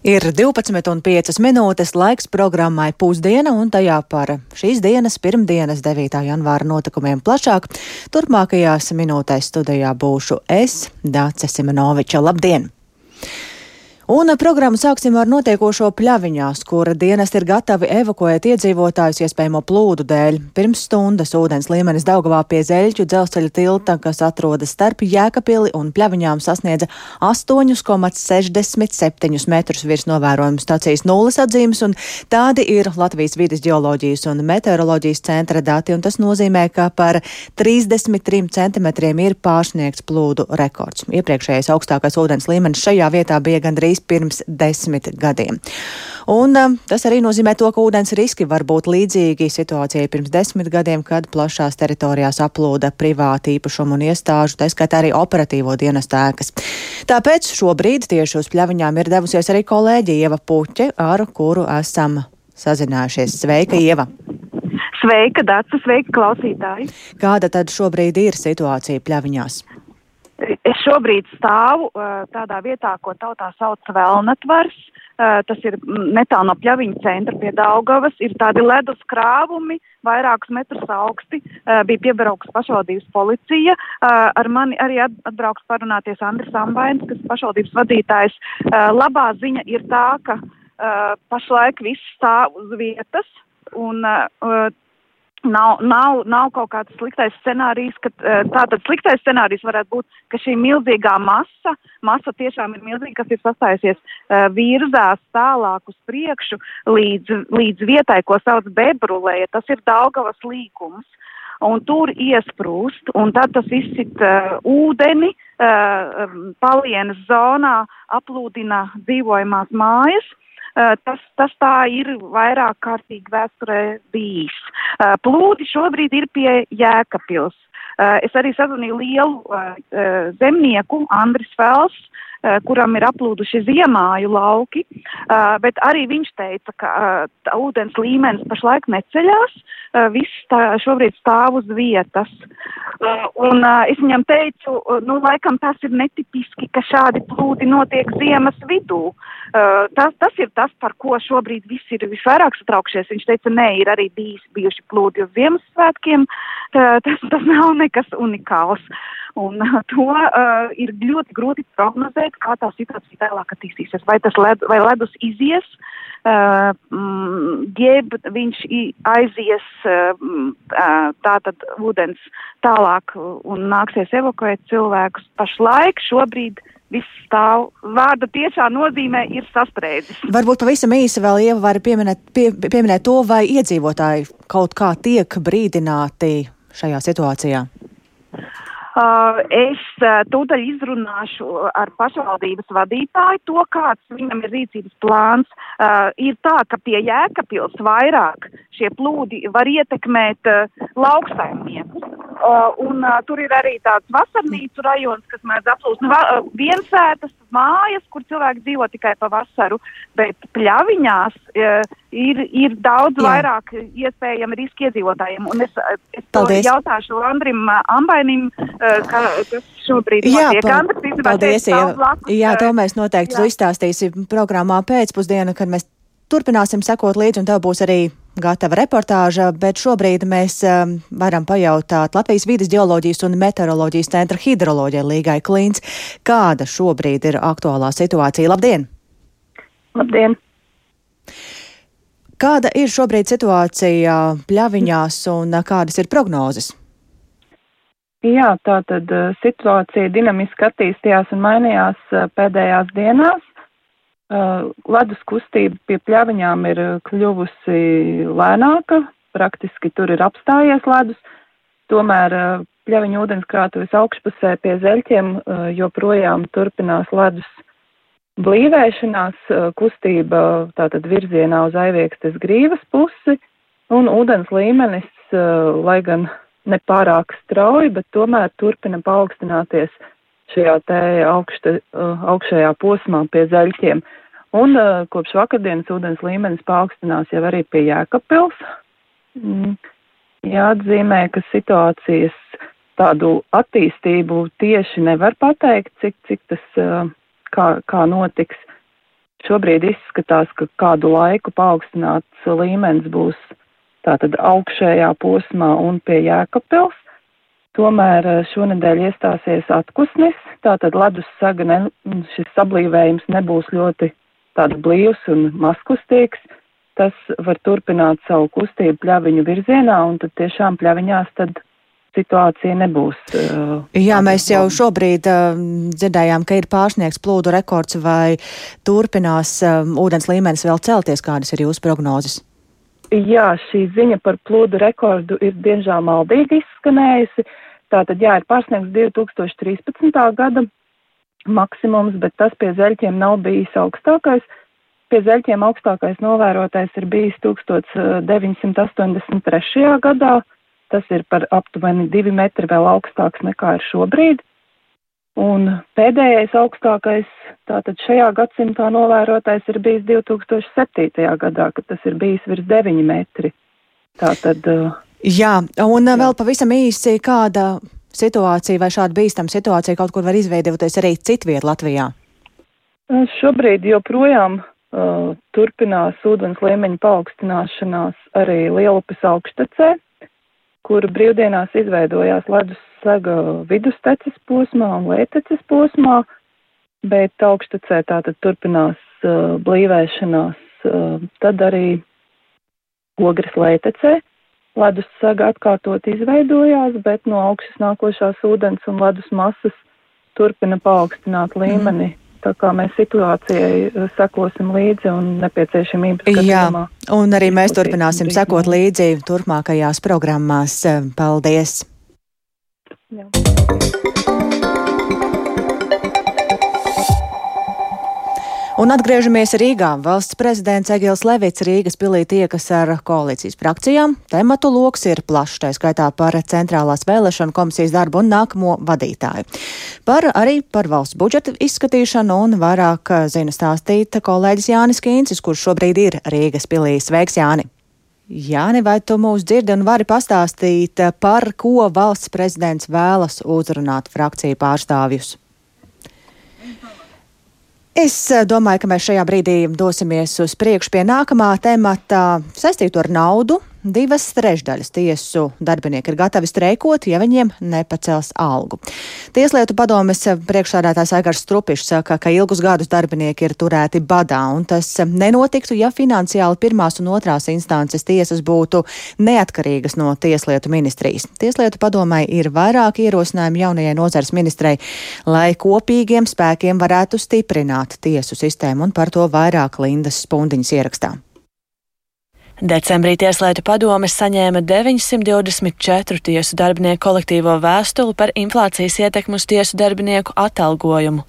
Ir 12,5 minūtes laiks programmai Pusdiena un tajā par šīs dienas, pirmdienas, 9. janvāra notikumiem plašāk. Turpmākajās minūtēs studijā būšu es, Dāce Simonoviča. Labdien! Un programmu sāksim ar notiekošo pļaviņās, kura dienas ir gatavi evakuēt iedzīvotājus iespējamo plūdu dēļ. Pirms stundas ūdens līmenis Daugavā pie Zeļķu dzelzceļa tilta, kas atrodas starp Jēkapili un pļaviņām sasniedza 8,67 metrus virs novērojuma stācijas nulles atzīmes, un tādi ir Latvijas vides geoloģijas un meteoroloģijas centra dati, un tas nozīmē, ka par 33 centimetriem ir pārsniegts plūdu rekords. Iepriekšējais augstākais ūdens līmenis šajā vietā bija gandrīz pirms desmit gadiem. Un um, tas arī nozīmē to, ka ūdens riski var būt līdzīgi situācijai pirms desmit gadiem, kad plašās teritorijās aplūda privāti īpašumu un iestāžu, tā skaitā arī operatīvo dienestu ēkas. Tāpēc šobrīd tieši uz pļaviņām ir devusies arī kolēģi Ieva Puķe, ar kuru esam sazinājušies. Sveika, Ieva! Sveika, Dārsa, sveika, klausītāji! Kāda tad šobrīd ir situācija pļaviņās? Es šobrīd stāvu tādā vietā, ko tautā sauc Velnetvars. Uh, tas ir netālu no pļaviņa centra pie Daugavas. Ir tādi ledus krāvumi, vairākus metrus augsti. Bija piebrauks pašvaldības policija. Ar mani arī atbrauks parunāties Andris Ambains, kas pašvaldības vadītājs. Labā ziņa ir tā, ka pašlaik viss stāv uz vietas. Un, uh, Nav, nav, nav kaut kāds sliktais scenārijs, ka eh, tātad sliktais scenārijs varētu būt, ka šī milzīgā masa, masa tiešām ir milzīga, kas ir sastājusies, eh, virzās tālāk uz priekšu līdz, līdz vietai, ko sauc bebrulēja. Tas ir Daugavas līkums. Un tur iesprūst, un tad tas izsit uh, ūdeni, uh, palienas zonā, aplūdina dzīvojamās mājas, Eh, tas, tas tā ir vairāk kārtīgi vēsturē bijis. Eh, plūdi šobrīd ir pie Jēkapils. Eh, es arī sazvanīju lielu zemnieku, Andris Fels, Eh, kuram ir aplūduši ziemāju lauki, eh, bet arī viņš teica, ka eh, ūdens līmenis pašlaik neceļās, viss tā šobrīd stāv uz vietas. Un es viņam teicu, nu, laikam tas ir netipiski, ka šādi plūdi notiek ziemas vidū. Tas, tas ir tas, par ko šobrīd visi ir visvairāk satraukšies. Viņš teica, nē, ir arī bijis, bijuši plūdi uz Ziemassvētkiem, tas, tas nav nekas unikāls. Un to uh, ir ļoti grūti prognozēt, kā tā situācija tālāk attīstīsies. Vai tas led, vai ledus izies, uh, jeb viņš aizies uh, tātad ūdens tālāk un nāksies evakuēt cilvēkus. Pašlaik šobrīd viss stāv. Vārda tiešā nozīmē ir sastrēdzis. Varbūt pavisam īsi vēl Ieva var pieminēt, pie, pieminēt to, vai iedzīvotāji kaut kā tiek brīdināti šajā situācijā. Uh, es uh, tūdaļ izrunāšu ar pašvaldības vadītāju to, kāds viņam ir rīcības plāns. Uh, ir tā, ka pie Jēkabpils vairāk šie plūdi var ietekmēt uh, lauksaimniekus. Uh, un uh, tur ir arī tāds vasarnīcu rajons, kas mēdz aplūst nu, uh, viensētas mājas, kur cilvēki dzīvo tikai pa vasaru, bet pļaviņās uh, ir, ir daudz Jā. vairāk iespējami riski iedzīvotājiem. Un es, es jautāšu Andrim Ambainim, uh, ka, kas šobrīd Jā, notiek. Andris, paldies, Jā, Jā, to mēs noteikti Jā. izstāstīsim programmā pēcpusdienu, kad mēs turpināsim sekot līdzi, un tev būs arī gatava reportāža, bet šobrīd mēs um, varam pajautāt Latvijas vidas geoloģijas un meteoroloģijas centra hidroloģija Līgai Klīns, kāda šobrīd ir aktuālā situācija. Labdien! Labdien! Kāda ir šobrīd situācija pļaviņās un kādas ir prognozes? Jā, tā tad uh, situācija dinamiski attīstījās un mainījās uh, pēdējās dienās. Ledus kustība pie pļaviņām ir uh, kļuvusi lēnāka, praktiski tur ir apstājies ledus, tomēr uh, pļaviņu ūdenskrātuves augšpusē pie zeļķiem joprojām turpinās ledus blīvēšanās, kustība tātad virzienā uz aiviekstes grīvas pusi, un ūdens līmenis, lai gan nepārāk strauji, bet tomēr turpina paaugstināties šajā te augšta, augšējā posmā pie zaļķiem. Un uh, kopš vakardienas ūdens līmenis paaugstinās jau arī pie Jēkabpils. Mm. Jāatzīmē, ka situācijas tādu attīstību tieši nevar pateikt, cik, cik tas, uh, kā, kā notiks. Šobrīd izskatās, ka kādu laiku paaugstināts līmenis būs tātad augšējā posmā un pie Jēkabpils. Tomēr eh, šonadēļ iestāsies atkusnis, tātad ledus saga, ne, šis sablīvējums nebūs ļoti tāds blīvs un maskustīgs. Tas var turpināt savu kustību pļaviņu virzienā, un tad tiešām pļaviņās tad situācija nebūs. Uh, Jā, mēs jau šobrīd uh, dzirdējām, ka ir pārsniegs plūdu rekords, vai turpinās uh, ūdens līmenis vēl celties, kādas ir jūsu prognozes? Jā, šī ziņa par plūdu rekordu ir diemžēl maldīgi izskanējusi. Tātad, jā, ir pārsniegts 2013. gada maksimums, bet tas pie zeļķiem nav bijis augstākais. Pie zeļķiem augstākais novērotais ir bijis 1983. gadā. Tas ir par aptuveni divi metri vēl augstāks nekā ir šobrīd. Un pēdējais augstākais, tātad šajā gadsimtā novērotais ir bijis 2007. gadā, kad tas ir bijis virs 9 metri. Tātad. Jā, un vēl pavisam īsi, kāda situācija vai šāda bīstama situācija kaut kur var izveidoties arī citviet Latvijā? Šobrīd joprojām uh, turpinās ūdens līmeņa paaugstināšanās arī Lielupes augštecē, kur brīvdienās izveidojās ledus saga vidusteces posmā un lēteces posmā, bet augštecē tātad turpinās uh, blīvēšanās, uh, tad arī ogres lētecē. Ledus saga atkārtot izveidojās, bet no augšas nākošās ūdens un ledus masas turpina paaugstināt līmeni. Mm. Tā kā mēs situācijai sekosim līdzi un nepieciešamības gadījumā. Jā, un arī mēs turpināsim sekot līdzi turpmākajās programmās. Paldies! Jā. Un atgriežamies Rīgā. Valsts prezidents Egils Levits Rīgas pilī tiekas ar koalīcijas frakcijām. Tematu loks ir plašs, tā skaitā par centrālās vēlēšanu komisijas darbu un nākamo vadītāju. Par arī par valsts budžeta izskatīšanu un vairāk zina stāstīt kolēģis Jānis Kīncis, kurš šobrīd ir Rīgas pilī. Sveiks, Jāni! Jāni, vai tu mūs dzirdi un vari pastāstīt, par ko valsts prezidents vēlas uzrunāt frakciju pārstāvjus? Es eh, domāju, ka mēs šajā brīdī dosimies uz priekšu pie nākamā temata saistītu ar naudu divas trešdaļas tiesu darbinieki ir gatavi streikot, ja viņiem nepacels algu. Tieslietu padomes priekšsādātājs Aigars Strupišs saka, ka ilgus gadus darbinieki ir turēti badā, un tas nenotiktu, ja finansiāli pirmās un otrās instances tiesas būtu neatkarīgas no Tieslietu ministrijas. Tieslietu padomai ir vairāk ierosinājumu jaunajai nozars ministrei, lai kopīgiem spēkiem varētu stiprināt tiesu sistēmu, un par to vairāk Lindas Spundiņas ierakstā. Decembrī Tieslietu padomes saņēma 924 tiesu darbinieku kolektīvo vēstuli par inflācijas ietekmu uz tiesu darbinieku atalgojumu.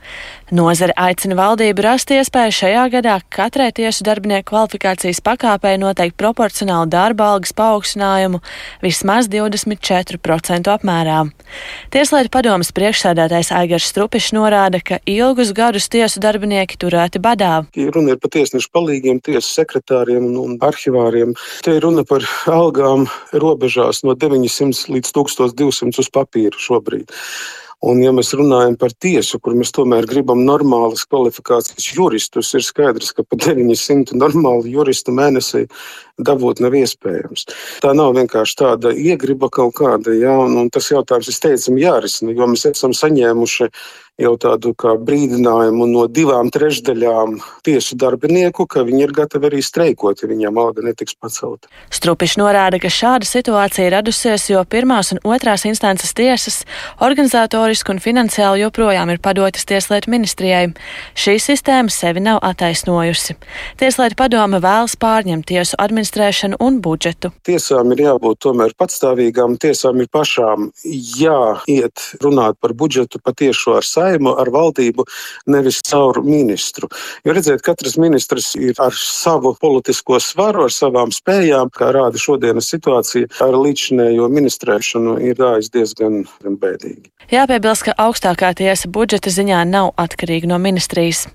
Nozare aicina valdību rast iespēju šajā gadā katrai tiesu darbinieku kvalifikācijas pakāpei noteikt proporcionālu darba algas paaugstinājumu vismaz 24% apmērā. Tieslietu padomes priekšsēdētājs Aigars Strupišs norāda, ka ilgus gadus tiesu darbinieki turēti badā. Runa ir par tiesnešu palīgiem, tiesu sekretāriem un arhivāriem cilvēkiem. Te ir runa par algām robežās no 900 līdz 1200 uz papīra šobrīd. Un, ja mēs runājam par tiesu, kur mēs tomēr gribam normālas kvalifikācijas juristus, ir skaidrs, ka pa 900 normālu juristu mēnesī dabūt nav iespējams. Tā nav vienkārši tāda iegriba kaut kāda, ja, un, un tas jautājums, es teicu, jārisina, jo mēs esam saņēmuši jau tādu kā brīdinājumu no divām trešdaļām tiesu darbinieku, ka viņi ir gatavi arī streikot, ja viņiem alga netiks pacelta. Strupišs norāda, ka šāda situācija radusies, jo pirmās un otrās instances tiesas organizatoriski un finansiāli joprojām ir padotas Tieslietu ministrijai. Šī sistēma sevi nav attaisnojusi. Tieslietu padome vēlas pārņemt tiesu administrēšanu un budžetu. Tiesām ir jābūt tomēr patstāvīgām, tiesām ir pašām jāiet runāt par budžetu patiešo ar saimnieku saimu, ar valdību, nevis caur ministru. Jo redziet, katrs ministrs ir ar savu politisko svaru, ar savām spējām, kā rāda šodienas situācija, ar līdzinējo ministrēšanu ir gājis diezgan bēdīgi. Jāpiebilst, ka augstākā tiesa budžeta ziņā nav atkarīga no ministrijas.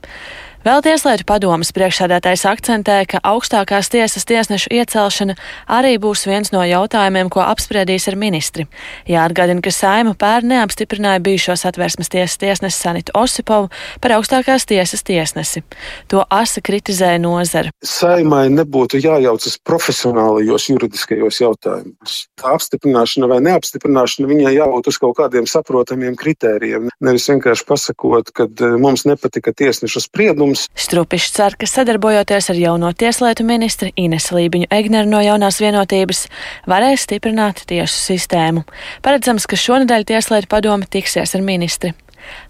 Vēl Tieslietu padomas priekšsēdētājs akcentē, ka augstākās tiesas tiesnešu iecelšana arī būs viens no jautājumiem, ko apspriedīs ar ministri. Jāatgādina, ka Saima pērn neapstiprināja bijušos atvērsmes tiesas tiesnesi Sanitu Osipovu par augstākās tiesas tiesnesi. To asa kritizēja nozara. Saimai nebūtu jājaucas profesionālajos juridiskajos jautājumos. Tā apstiprināšana vai neapstiprināšana viņai jābūt uz kaut kādiem saprotamiem kritērijiem. Nevis vienkārši pasakot, ka eh, mums nepatika tiesneša spriedums. Strupišs cer, ka sadarbojoties ar jauno tieslietu ministri Inesu Lībiņu Egneru no jaunās vienotības, varēs stiprināt tiesu sistēmu. Paredzams, ka šonadēļ tieslietu padome tiksies ar ministri.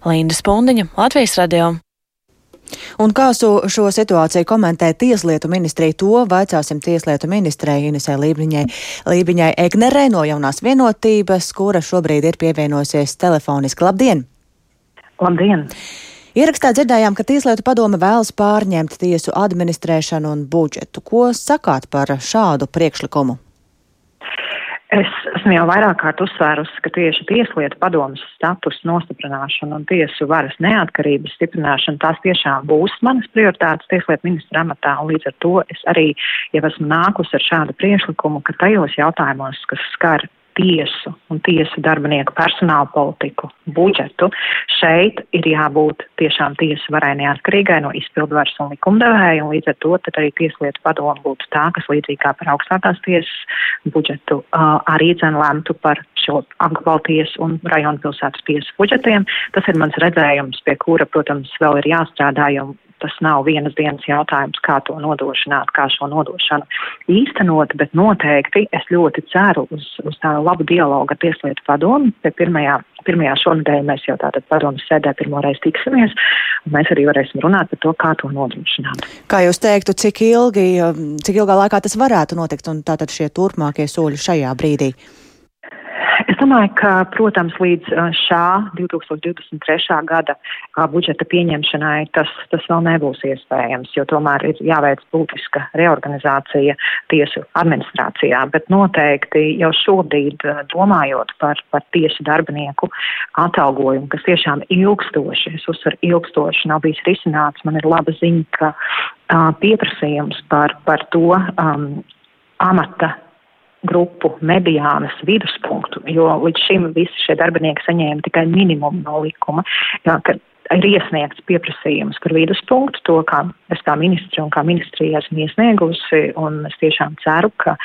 Linda Spundiņa, Latvijas radio. Un kā šo, šo situāciju komentē Tieslietu ministrija, to vaicāsim Tieslietu ministrei Inesē Lībiņai, Lībiņai Egnerē no jaunās vienotības, kura šobrīd ir pievienosies telefoniski. Labdien! Labdien! Ierakstā dzirdējām, ka Tieslietu padome vēlas pārņemt tiesu administrēšanu un budžetu. Ko sakāt par šādu priekšlikumu? Es esmu jau vairāk kārt uzsvērusi, ka tieši tieslietu padomas status nostiprināšana un tiesu varas neatkarības stiprināšana tās tiešām būs manas prioritātes tieslietu ministra amatā, un līdz ar to es arī jau esmu nākus ar šādu priešlikumu, ka tajos jautājumos, kas skar tiesu un tiesu darbinieku personāla politiku, budžetu. Šeit ir jābūt tiešām tiesu varai neatkarīgai no izpildvaras un likumdevēja, un līdz ar to arī tieslietu padomu būtu tā, kas līdzīgi kā par augstākās tiesas budžetu uh, arī dzen lemtu par šo apgabalu tiesu un rajonu pilsētas tiesu budžetiem. Tas ir mans redzējums, pie kura, protams, vēl ir jāstrādā, jo tas nav vienas dienas jautājums, kā to nodrošināt, kā šo nodošanu īstenot, bet noteikti es ļoti ceru uz, uz tādu labu dialogu ar Tieslietu padomu. Pirmajā, pirmajā šonadēļ mēs jau tātad padomu sēdē pirmoreiz tiksimies, un mēs arī varēsim runāt par to, kā to nodrošināt. Kā jūs teiktu, cik ilgi, cik ilgā laikā tas varētu notikt, un tātad šie turpmākie soļi šajā brīdī? Es domāju, ka, protams, līdz šā 2023. gada budžeta pieņemšanai tas, tas vēl nebūs iespējams, jo tomēr ir jāveic būtiska reorganizācija tiesu administrācijā, bet noteikti jau šobrīd domājot par, par tiesu darbinieku atalgojumu, kas tiešām ilgstoši, es uzsveru ilgstoši, nav bijis risināts, man ir laba ziņa, ka pieprasījums par, par to um, amata grupu mediānas viduspunktu, jo līdz šim visi šie darbinieki saņēma tikai minimumu no likuma. Jā, ir iesniegts pieprasījums par viduspunktu, to kā es kā ministri un kā ministrija esmu iesniegusi, un es tiešām ceru, ka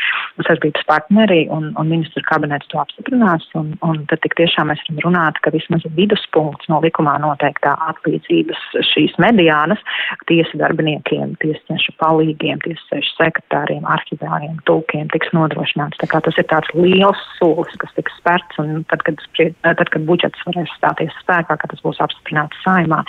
sadarbības partneri un, un ministru kabinets to apstiprinās, un, un tad tik tiešām mēs varam runāt, ka vismaz viduspunkts no likumā noteiktā atlīdzības šīs mediānas tiesa darbiniekiem, tiesnešu palīgiem, tiesnešu sekretāriem, arhivāriem, tulkiem tiks nodrošināts. Tā kā tas ir tāds liels solis, kas tiks spērts, un tad, kad, tad, kad budžets varēs stāties spēkā, kad tas būs apstiprināts saimā,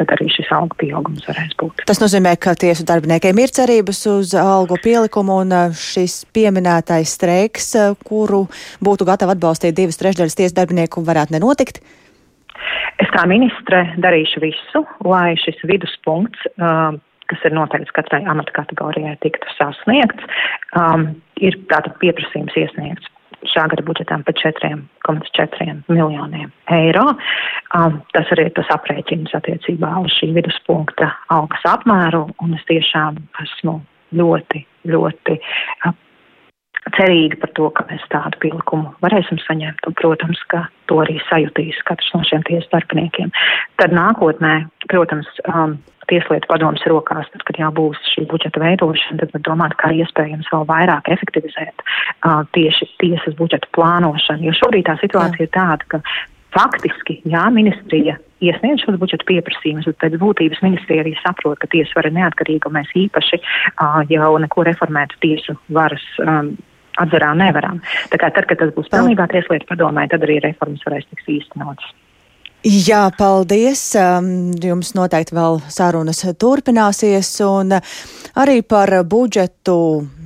tad arī šis algu pieaugums varēs būt. Tas nozīmē, ka tiesu darbiniekiem ir cerības uz algu pielikumu un uh, šis pieminētais streiks, uh, kuru būtu gatavi atbalstīt divas trešdaļas tiesu darbinieku, varētu nenotikt. Es kā ministre darīšu visu, lai šis viduspunkts, um, kas ir noteikts katrai amata kategorijai, tiktu sasniegts. Um, ir tātad pieprasījums iesniegts šā gada budžetām par 4,4 miljoniem eiro. Um, tas arī ir tas aprēķins attiecībā uz šī viduspunkta algas apmēru, un es tiešām esmu ļoti, ļoti cerīgi par to, ka mēs tādu pielikumu varēsim saņemt, un, protams, ka to arī sajutīs katrs no šiem tiesas darbiniekiem. Tad nākotnē, protams, um, tieslietu padomas rokās, tad, kad jau būs šī budžeta veidošana, tad var domāt, kā iespējams vēl vairāk efektivizēt uh, tieši tiesas budžeta plānošanu. Jo šobrīd tā situācija jā. ir tāda, ka faktiski, jā, ministrija iesniedz šos budžeta pieprasījumus, bet pēc būtības ministrija arī saprot, ka tiesa vara neatkarīga, un mēs īpaši uh, jau neko reformētu tiesu varas. Um, Atzarā nevaram. Tā kā tad, kad tas būs pilnībā tieslietu padomē, tad arī reformas varēs tiks īstenotas. Jā, paldies. Um, jums noteikti vēl sarunas turpināsies un arī par budžetu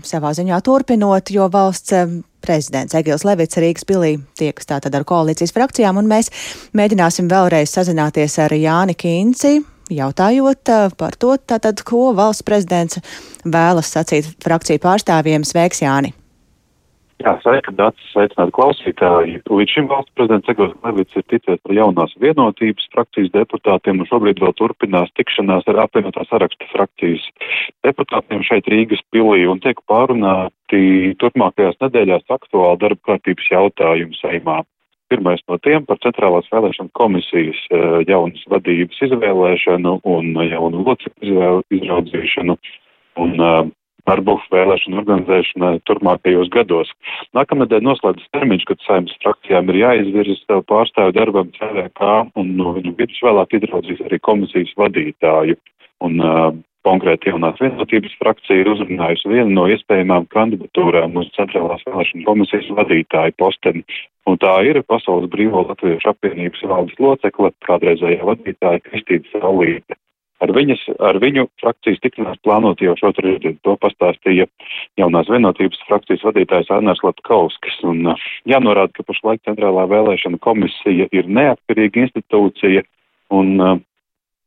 savā ziņā turpinot, jo valsts um, prezidents Egils Levits Rīgas pilī tiekas tātad ar koalīcijas frakcijām un mēs mēģināsim vēlreiz sazināties ar Jāni Kīnci. Jautājot uh, par to, tātad, ko valsts prezidents vēlas sacīt frakciju pārstāvjiem, sveiks Jāni! Jā, sveika, Dārts, sveicināti klausītāji. Līdz šim valsts prezidents Egors Levits ir ticies ar jaunās vienotības frakcijas deputātiem un šobrīd vēl turpinās tikšanās ar apvienotā saraksta frakcijas deputātiem šeit Rīgas pilī un tiek pārunāti turpmākajās nedēļās aktuāli darba kārtības jautājumu saimā. Pirmais no tiem par centrālās vēlēšana komisijas eh, jaunas vadības izvēlēšanu un jaunu locekļu izraudzīšanu. Un, uh, darbu vēlēšanu organizēšanai turpmākajos gados. Nākamnedēļ noslēdzas termiņš, kad saimnes frakcijām ir jāizvirza sev pārstāvju darbam CVK un no viņu vidus vēlāk izraudzīs arī komisijas vadītāju. Un, uh, Konkrēti jaunās vienotības frakcija ir uzrunājusi vienu no iespējamām kandidatūrām uz Centrālās vēlēšana komisijas vadītāju posteni, un tā ir Pasaules Brīvo Latviešu apvienības valdes locekle, kādreizējā vadītāja Kristīna Saulīte. Ar, viņas, ar viņu frakcijas tikšanās plānot jau šo trešdienu. To pastāstīja jaunās vienotības frakcijas vadītājs Arnēs Latkauskas. Un jānorāda, ka pašlaik centrālā vēlēšana komisija ir neatkarīga institūcija un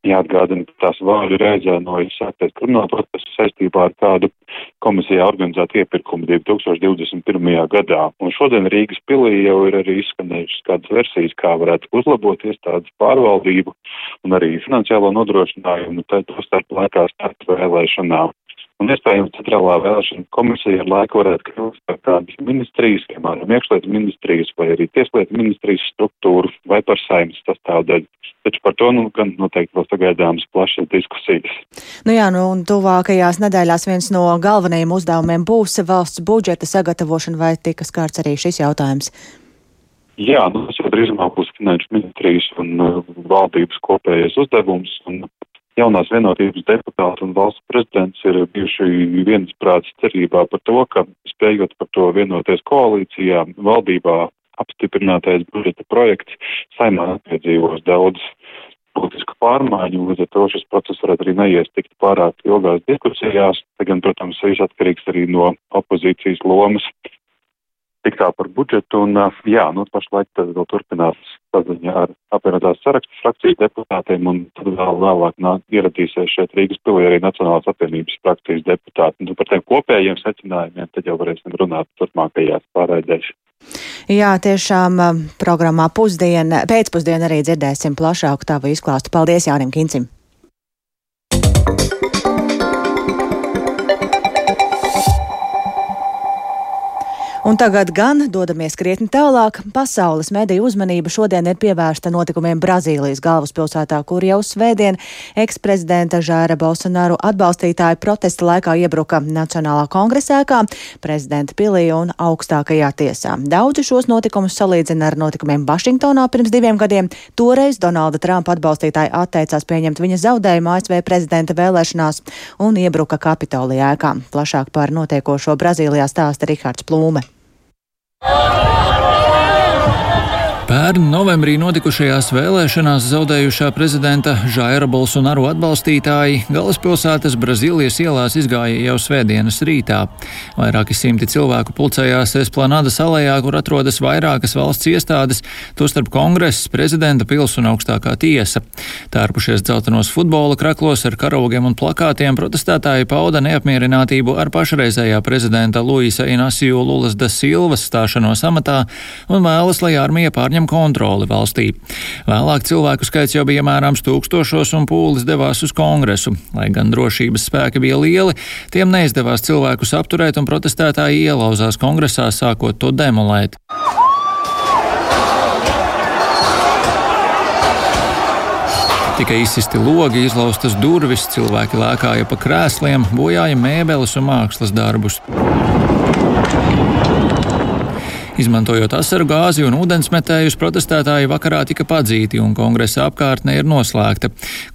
Jāatgādina, ka tās vārdu reizēnojas sāktais krimināla procesa saistībā ar kādu komisijā organizētu iepirkumu 2021. gadā. Un šodien Rīgas pilī jau ir arī izskanējušas kādas versijas, kā varētu uzlabot iestādes pārvaldību un arī finansiālo nodrošinājumu, tad to starp laikā starp vēlēšanām. Un iespējams, centrālā vēlēšana komisija ar laiku varētu kļūt par kādas ministrijas, piemēram, iekšlietu ministrijas vai arī tieslietu ministrijas struktūru vai par saimnes sastāvdaļu. Taču par to nu, gan noteikti vēl sagaidāmas plašas diskusijas. Nu jā, nu un tuvākajās nedēļās viens no galvenajiem uzdevumiem būs valsts budžeta sagatavošana vai tika skārts arī šis jautājums. Jā, nu, tas jau drīzumā būs finanšu ministrijas un uh, valdības kopējais uzdevums. Un jaunās vienotības deputāti un valsts prezidents ir bijuši viensprāts cerībā par to, ka spējot par to vienoties koalīcijā, valdībā apstiprinātais budžeta projekts saimā nepiedzīvos daudz politisku pārmaiņu, līdz ar to šis process varētu arī neiest tikt pārāk ilgās diskusijās. Te gan, protams, viss atkarīgs arī no opozīcijas lomas tik tā par budžetu, un jā, nu pašlaik tas vēl turpinās saziņa ar apvienotās sarakstu frakciju deputātiem, un tad vēl vēlāk nāk ieradīsies šeit Rīgas pilī arī Nacionālās apvienības frakcijas deputāti. Un par tiem kopējiem secinājumiem tad jau varēsim runāt turpmākajās pārraidēs. Jā, tiešām programmā pusdiena, pēcpusdiena arī dzirdēsim plašāku tavu izklāstu. Paldies Jānim Kincim! Un tagad gan dodamies krietni tālāk. Pasaules mediju uzmanība šodien ir pievērsta notikumiem Brazīlijas galvaspilsētā, kur jau svētdien eksprezidenta Žēra Bolsonaru atbalstītāji protesta laikā iebruka Nacionālā kongresēkā, prezidenta pilī un augstākajā tiesā. Daudzi šos notikumus salīdzina ar notikumiem Vašingtonā pirms diviem gadiem. Toreiz Donalda Trumpa atbalstītāji atteicās pieņemt viņa zaudējumu ASV prezidenta vēlēšanās un iebruka Kapitolijā ēkā. Plašāk par notiekošo Brazīlijā stāsta Rihards Plūme. Oh! Pērn novembrī notikušajās vēlēšanās zaudējušā prezidenta Žaira Bolsonaru atbalstītāji galvaspilsētas Brazīlijas ielās izgāja jau svētdienas rītā. Vairāki simti cilvēku pulcējās Esplanādas alejā, kur atrodas vairākas valsts iestādes, tostarp kongress, prezidenta pils un augstākā tiesa. Tērpušies dzeltenos futbola kraklos ar karogiem un plakātiem, protestētāji pauda neapmierinātību ar pašreizējā prezidenta Luisa Inasiju Lulas da Silvas stāšanos amatā un vēlas, lai armija pārņem pārņem kontroli valstī. Vēlāk cilvēku skaits jau bija mērāms tūkstošos un pūlis devās uz kongresu. Lai gan drošības spēki bija lieli, tiem neizdevās cilvēkus apturēt un protestētāji ielauzās kongresā, sākot to demolēt. Tika izsisti logi, izlaustas durvis, cilvēki lēkāja pa krēsliem, bojāja mēbeles un mākslas darbus. Izmantojot asaru gāzi un ūdensmetējus, protestētāji vakarā tika padzīti un kongresa apkārtne ir noslēgta.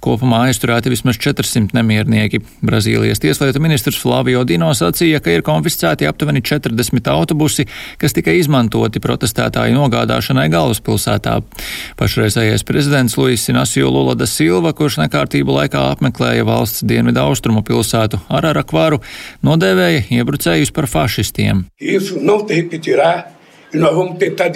Kopumā aizturēti vismaz 400 nemiernieki. Brazīlijas tieslietu ministrs Flavio Dino sacīja, ka ir konfiscēti aptuveni 40 autobusi, kas tika izmantoti protestētāju nogādāšanai galvaspilsētā. Pašreizējais prezidents Luis Inacio Lula da Silva, kurš nekārtību laikā apmeklēja valsts dienvidu austrumu pilsētu Ararakvaru, nodēvēja iebrucējus par fašistiem. Isso não tem que tirar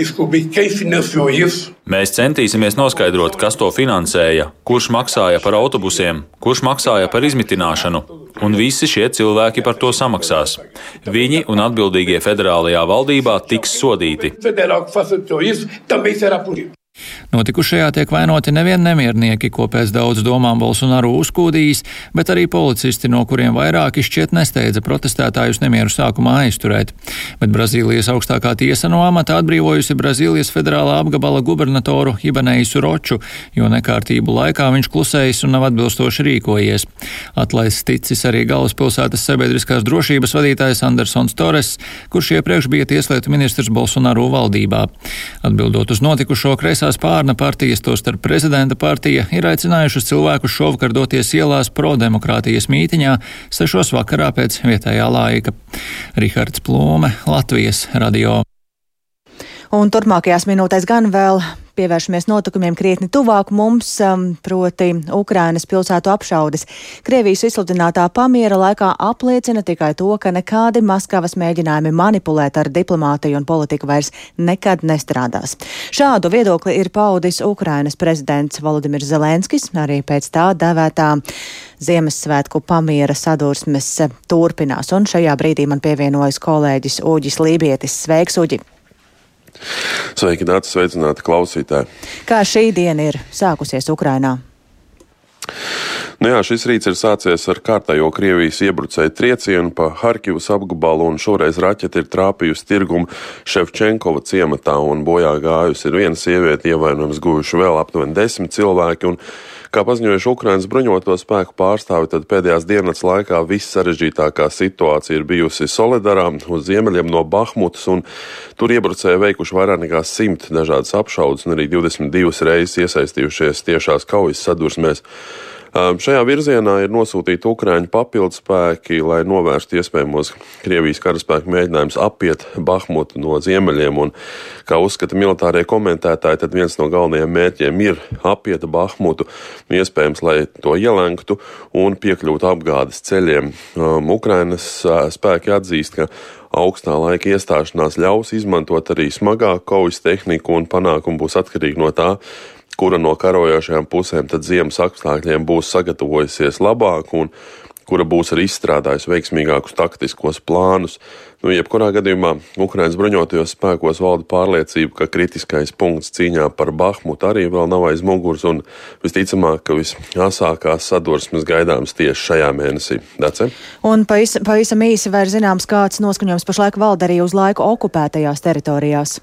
Mēs centīsimies noskaidrot, kas to finansēja, kurš maksāja par autobusiem, kurš maksāja par izmitināšanu, un visi šie cilvēki par to samaksās. Viņi un atbildīgie federālajā valdībā tiks sodīti. Notikušajā tiek vainoti nevien nemiernieki, ko pēc daudz domām Bolsonaru uzkūdījis, bet arī policisti, no kuriem vairāki šķiet nesteidza protestētājus nemieru sākumā aizturēt. Bet Brazīlijas augstākā tiesa no amata atbrīvojusi Brazīlijas federālā apgabala gubernatoru Ibaneisu Roču, jo nekārtību laikā viņš klusējis un nav atbilstoši rīkojies. Atlaists ticis arī galvaspilsētas sabiedriskās drošības vadītājs Andersons Torres, kurš iepriekš bija tieslietu ministrs Bolsonaru valdībā. Atbildot uz notikušo kreisā Kreisā spārna partijas, tostarp prezidenta partija, ir aicinājušas cilvēkus šovakar doties ielās pro-demokrātijas mītiņā sešos vakarā pēc vietējā laika. Rihards Plūme, Latvijas radio. Un turpmākajās minūtēs gan vēl pievēršamies notikumiem krietni tuvāk mums, um, proti Ukrainas pilsētu apšaudes. Krievijas izsludinātā pamiera laikā apliecina tikai to, ka nekādi Maskavas mēģinājumi manipulēt ar diplomātiju un politiku vairs nekad nestrādās. Šādu viedokli ir paudis Ukrainas prezidents Volodimirs Zelenskis, arī pēc tā devētā Ziemassvētku pamiera sadursmes turpinās, un šajā brīdī man pievienojas kolēģis Uģis Lībietis. Sveiks, Uģi! Sveiki, Dārts, sveicināti klausītāji. Kā šī diena ir sākusies Ukrainā? Nu jā, šis rīts ir sācies ar kārtējo Krievijas iebrucēju triecienu pa Harkivas apgabalu, un šoreiz raķete ir trāpījusi tirgumu Ševčenkova ciematā, un bojā gājusi ir viena sieviete, ievainojums guvuši vēl aptuveni desmit cilvēki. Kā paziņojuši Ukrainas bruņoto spēku pārstāvi, tad pēdējās dienas laikā viss sarežģītākā situācija ir bijusi Solidarā uz ziemeļiem no Bahmutas, un tur iebrucēji veikuši vairāk nekā simt dažādas apšaudas un arī 22 reizes iesaistījušies tiešās kaujas sadursmēs. Šajā virzienā ir nosūtīti Ukrāņu papildspēki, lai novērstu iespējamos Krievijas karaspēku mēģinājumus apiet Bahmutu no ziemeļiem. Un, kā uzskata militārie komentētāji, tad viens no galvenajiem mērķiem ir apiet Bahmutu, iespējams, lai to ielenktu un piekļūtu apgādes ceļiem. Ukrainas spēki atzīst, ka augstā laika iestāšanās ļaus izmantot arī smagāku kaujas tehniku un panākumu būs atkarīgi no tā, kura no karojošajām pusēm tad ziemas apstākļiem būs sagatavojusies labāk un kura būs arī izstrādājusi veiksmīgākus taktiskos plānus. Nu, jebkurā gadījumā Ukraiņas bruņotajos spēkos valda pārliecība, ka kritiskais punkts cīņā par Bahmutu arī vēl nav aiz muguras, un visticamāk, ka visāsākās sadursmes gaidāmas tieši šajā mēnesī. Dace? Un pavisam īsi var zināms, kāds noskaņojums pašlaik valda arī uz laiku okupētajās teritorijās.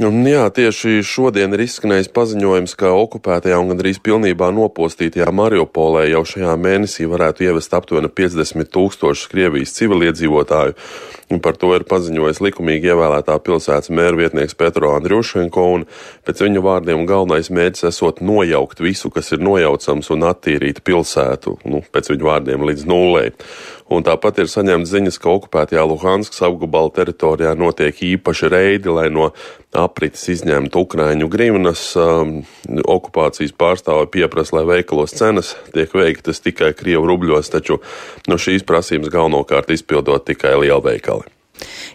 Jā, tieši šodien ir izskanējis paziņojums, ka okupētajā un gandrīz pilnībā nopostītajā Mariupolē jau šajā mēnesī varētu ievest aptuveni 50 tūkstošus Krievijas civiliedzīvotāju. Par to ir paziņojis likumīgi ievēlētā pilsētas mēra vietnieks Petro Andriušenko, un pēc viņa vārdiem galvenais mērķis esot nojaukt visu, kas ir nojaucams, un attīrīt pilsētu, nu, pēc viņa vārdiem līdz nulē. Un tāpat ir saņemts ziņas, ka okupētajā Luhanskas apgabala teritorijā notiek īpaši reidi, lai no aprites izņemtu Ukraiņu grivnas. Um, okupācijas pārstāvi pieprasa, lai veikalos cenas tiek veiktas tikai Krievu rubļos, taču no šīs prasības galvenokārt izpildot tikai lielveikali.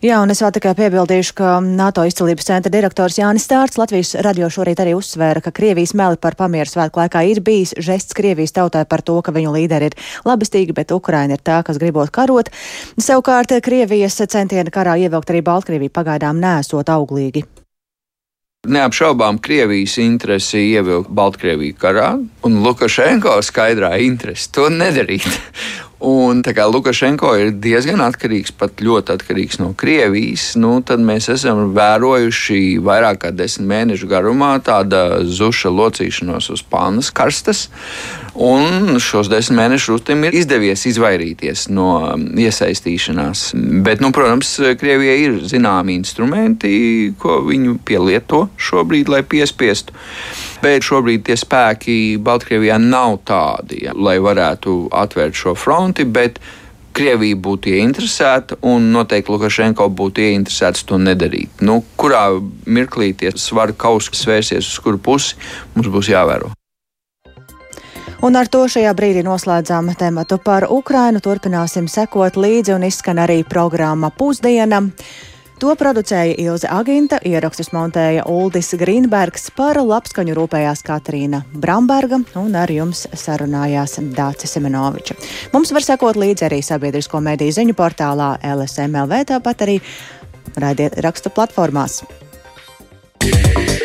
Jā, un es vēl tikai piebildīšu, ka NATO izcelības centra direktors Jānis Stārts Latvijas radio šorīt arī uzsvēra, ka Krievijas meli par pamieru svētku laikā ir bijis žests Krievijas tautai par to, ka viņu līderi ir labestīgi, bet Ukraina ir tā, kas gribot karot. Savukārt Krievijas centieni karā ievilkt arī Baltkrieviju pagaidām nesot auglīgi. Neapšaubām Krievijas interesi ievilkt Baltkrieviju karā, un Lukašenko skaidrā interesi to nedarīt. Un tā kā Lukašenko ir diezgan atkarīgs, pat ļoti atkarīgs no Krievijas, nu, tad mēs esam vērojuši vairāk kā desmit mēnešu garumā tāda zuša locīšanos uz pannas karstas. Un šos desmit mēnešus Rutim ir izdevies izvairīties no iesaistīšanās. Bet, nu, protams, Krievijai ir zināmi instrumenti, ko viņi pielieto šobrīd, lai piespiestu bet šobrīd tie spēki Baltkrievijā nav tādi, lai varētu atvērt šo fronti. Krievija būtu ieinteresēta, un noteikti Lukašenko būtu ieinteresēts to nedarīt. Nu, kurā mirklī tie svaru kausi svērsies uz kuru pusi, mums būs jāvēro. Un ar to šajā brīdī noslēdzām tematu par Ukrainu. Turpināsim sekot līdzi un izskan arī programma pusdiena. To producēja Ilze Aginta, ierakstus montēja Uldis Grīnbergs, par labskaņu rūpējās Katrīna Bramberga un ar jums sarunājās Dācis Semenoviča. Mums var sekot līdzi arī sabiedrisko mediju ziņu portālā LSMLV, tāpat arī raidiet rakstu platformās. Yeah.